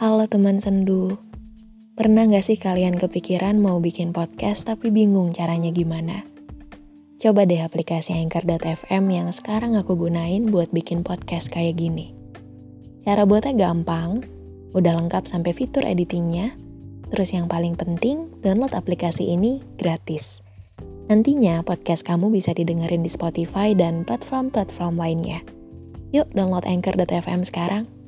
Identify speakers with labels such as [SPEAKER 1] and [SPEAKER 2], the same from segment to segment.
[SPEAKER 1] Halo teman sendu, pernah gak sih kalian kepikiran mau bikin podcast tapi bingung caranya gimana? Coba deh aplikasi Anchor.fm yang sekarang aku gunain buat bikin podcast kayak gini. Cara buatnya gampang, udah lengkap sampai fitur editingnya, terus yang paling penting, download aplikasi ini gratis. Nantinya podcast kamu bisa didengerin di Spotify dan platform-platform lainnya. Yuk download Anchor.fm sekarang.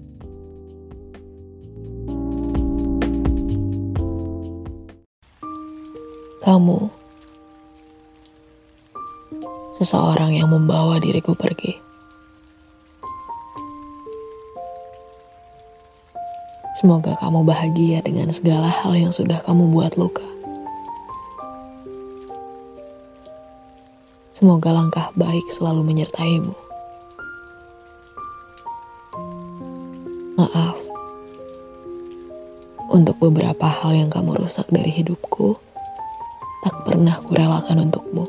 [SPEAKER 2] Kamu, seseorang yang membawa diriku pergi. Semoga kamu bahagia dengan segala hal yang sudah kamu buat luka. Semoga langkah baik selalu menyertaimu. Maaf untuk beberapa hal yang kamu rusak dari hidupku pernah kurelakan untukmu.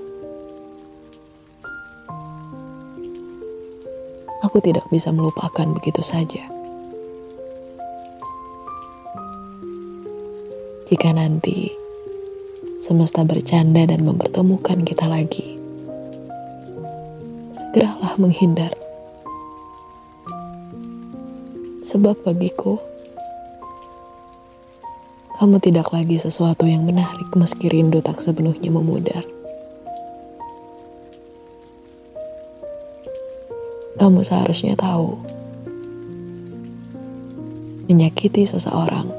[SPEAKER 2] Aku tidak bisa melupakan begitu saja. Jika nanti semesta bercanda dan mempertemukan kita lagi, segeralah menghindar. Sebab bagiku, kamu tidak lagi sesuatu yang menarik meski rindu tak sepenuhnya memudar. Kamu seharusnya tahu, menyakiti seseorang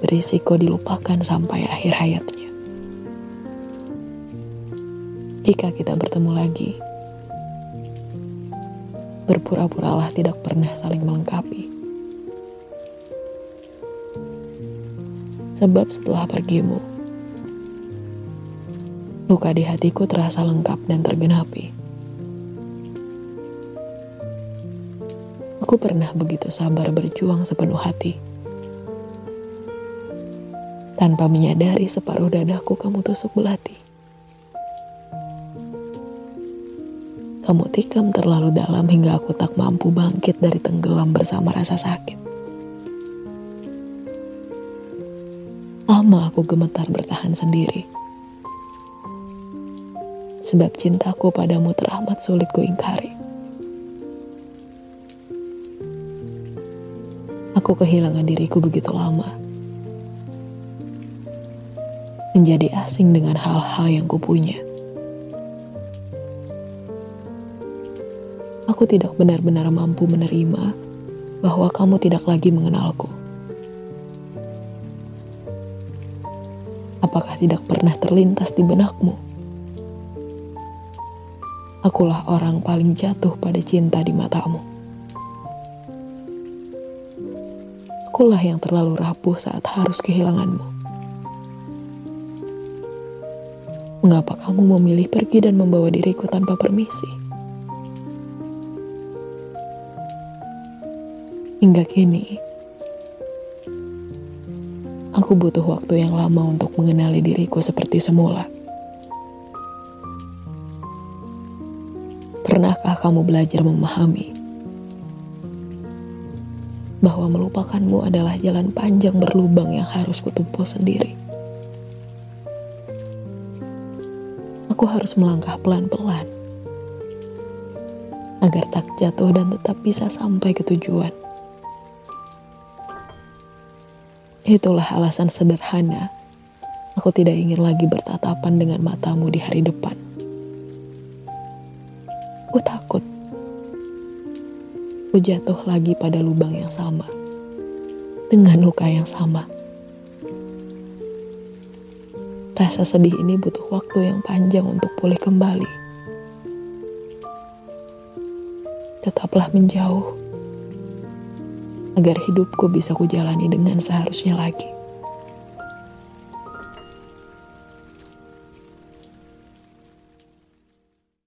[SPEAKER 2] berisiko dilupakan sampai akhir hayatnya. Jika kita bertemu lagi, berpura-puralah tidak pernah saling melengkapi. Sebab setelah pergimu, luka di hatiku terasa lengkap dan tergenapi. Aku pernah begitu sabar berjuang sepenuh hati. Tanpa menyadari separuh dadaku kamu tusuk belati. Kamu tikam terlalu dalam hingga aku tak mampu bangkit dari tenggelam bersama rasa sakit. Lama aku gemetar bertahan sendiri. Sebab cintaku padamu teramat sulit ku ingkari. Aku kehilangan diriku begitu lama. Menjadi asing dengan hal-hal yang kupunya. Aku tidak benar-benar mampu menerima bahwa kamu tidak lagi mengenalku. Apakah tidak pernah terlintas di benakmu? Akulah orang paling jatuh pada cinta di matamu. Akulah yang terlalu rapuh saat harus kehilanganmu. Mengapa kamu memilih pergi dan membawa diriku tanpa permisi? Hingga kini, Aku butuh waktu yang lama untuk mengenali diriku seperti semula. Pernahkah kamu belajar memahami bahwa melupakanmu adalah jalan panjang berlubang yang harus kutempuh sendiri? Aku harus melangkah pelan-pelan agar tak jatuh dan tetap bisa sampai ke tujuan. Itulah alasan sederhana. Aku tidak ingin lagi bertatapan dengan matamu di hari depan. Aku takut. Aku jatuh lagi pada lubang yang sama. Dengan luka yang sama. Rasa sedih ini butuh waktu yang panjang untuk pulih kembali. Tetaplah menjauh agar hidupku bisa kujalani dengan seharusnya lagi.